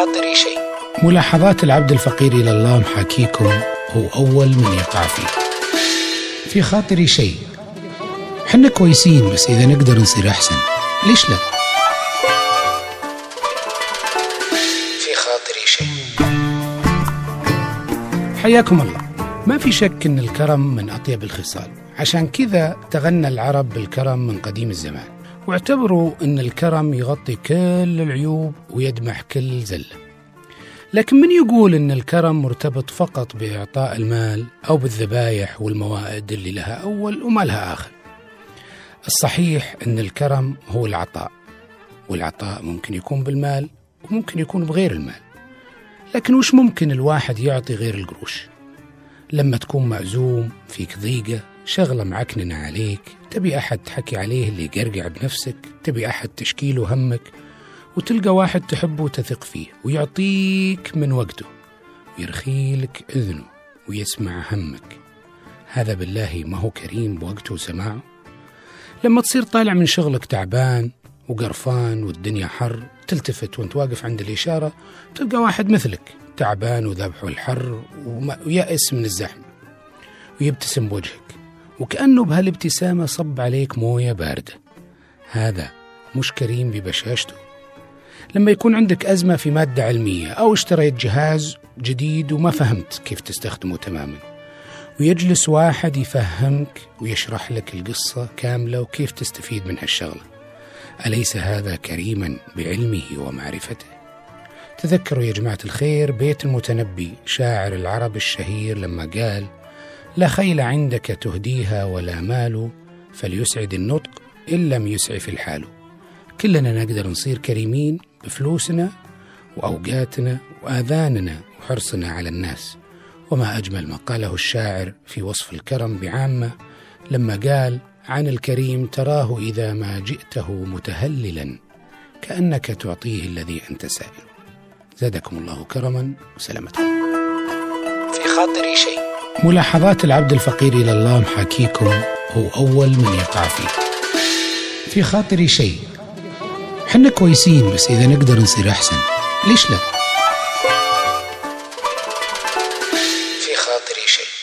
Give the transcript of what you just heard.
خاطري شيء. ملاحظات العبد الفقير إلى الله محاكيكم هو أول من يقع فيه في خاطري شيء. حنا كويسين بس إذا نقدر نصير أحسن. ليش لا؟ في خاطري شيء. حياكم الله. ما في شك أن الكرم من أطيب الخصال. عشان كذا تغنى العرب بالكرم من قديم الزمان. واعتبروا أن الكرم يغطي كل العيوب ويدمح كل زلة لكن من يقول أن الكرم مرتبط فقط بإعطاء المال أو بالذبايح والموائد اللي لها أول وما لها آخر؟ الصحيح أن الكرم هو العطاء والعطاء ممكن يكون بالمال وممكن يكون بغير المال. لكن وش ممكن الواحد يعطي غير القروش؟ لما تكون معزوم فيك ضيقة شغلة معكننة عليك تبي أحد تحكي عليه اللي يقرقع بنفسك تبي أحد تشكيله همك وتلقى واحد تحبه وتثق فيه ويعطيك من وقته ويرخيلك إذنه ويسمع همك. هذا بالله ما هو كريم بوقته وسماعه. لما تصير طالع من شغلك تعبان وقرفان والدنيا حر تلتفت وانت واقف عند الإشارة تلقى واحد مثلك تعبان وذبحه الحر ويأس من الزحمة ويبتسم بوجهك. وكأنه بهالابتسامة صب عليك موية باردة. هذا مش كريم ببشاشته. لما يكون عندك أزمة في مادة علمية أو اشتريت جهاز جديد وما فهمت كيف تستخدمه تماما ويجلس واحد يفهمك ويشرح لك القصة كاملة وكيف تستفيد من هالشغلة. أليس هذا كريما بعلمه ومعرفته؟ تذكروا يا جماعة الخير بيت المتنبي شاعر العرب الشهير لما قال لا خيل عندك تهديها ولا مال فليسعد النطق إن لم يسعف الحال. كلنا نقدر نصير كريمين بفلوسنا وأوقاتنا وآذاننا وحرصنا على الناس. وما أجمل ما قاله الشاعر في وصف الكرم بعامة لما قال عن الكريم تراه إذا ما جئته متهللا كأنك تعطيه الذي أنت سائل. زادكم الله كرما وسلامة. في خاطري شيء. ملاحظات العبد الفقير إلى الله محاكيكم هو أول من يقع فيه. في خاطري شيء. حنا كويسين بس إذا نقدر نصير أحسن. ليش لا؟ في خاطري شيء.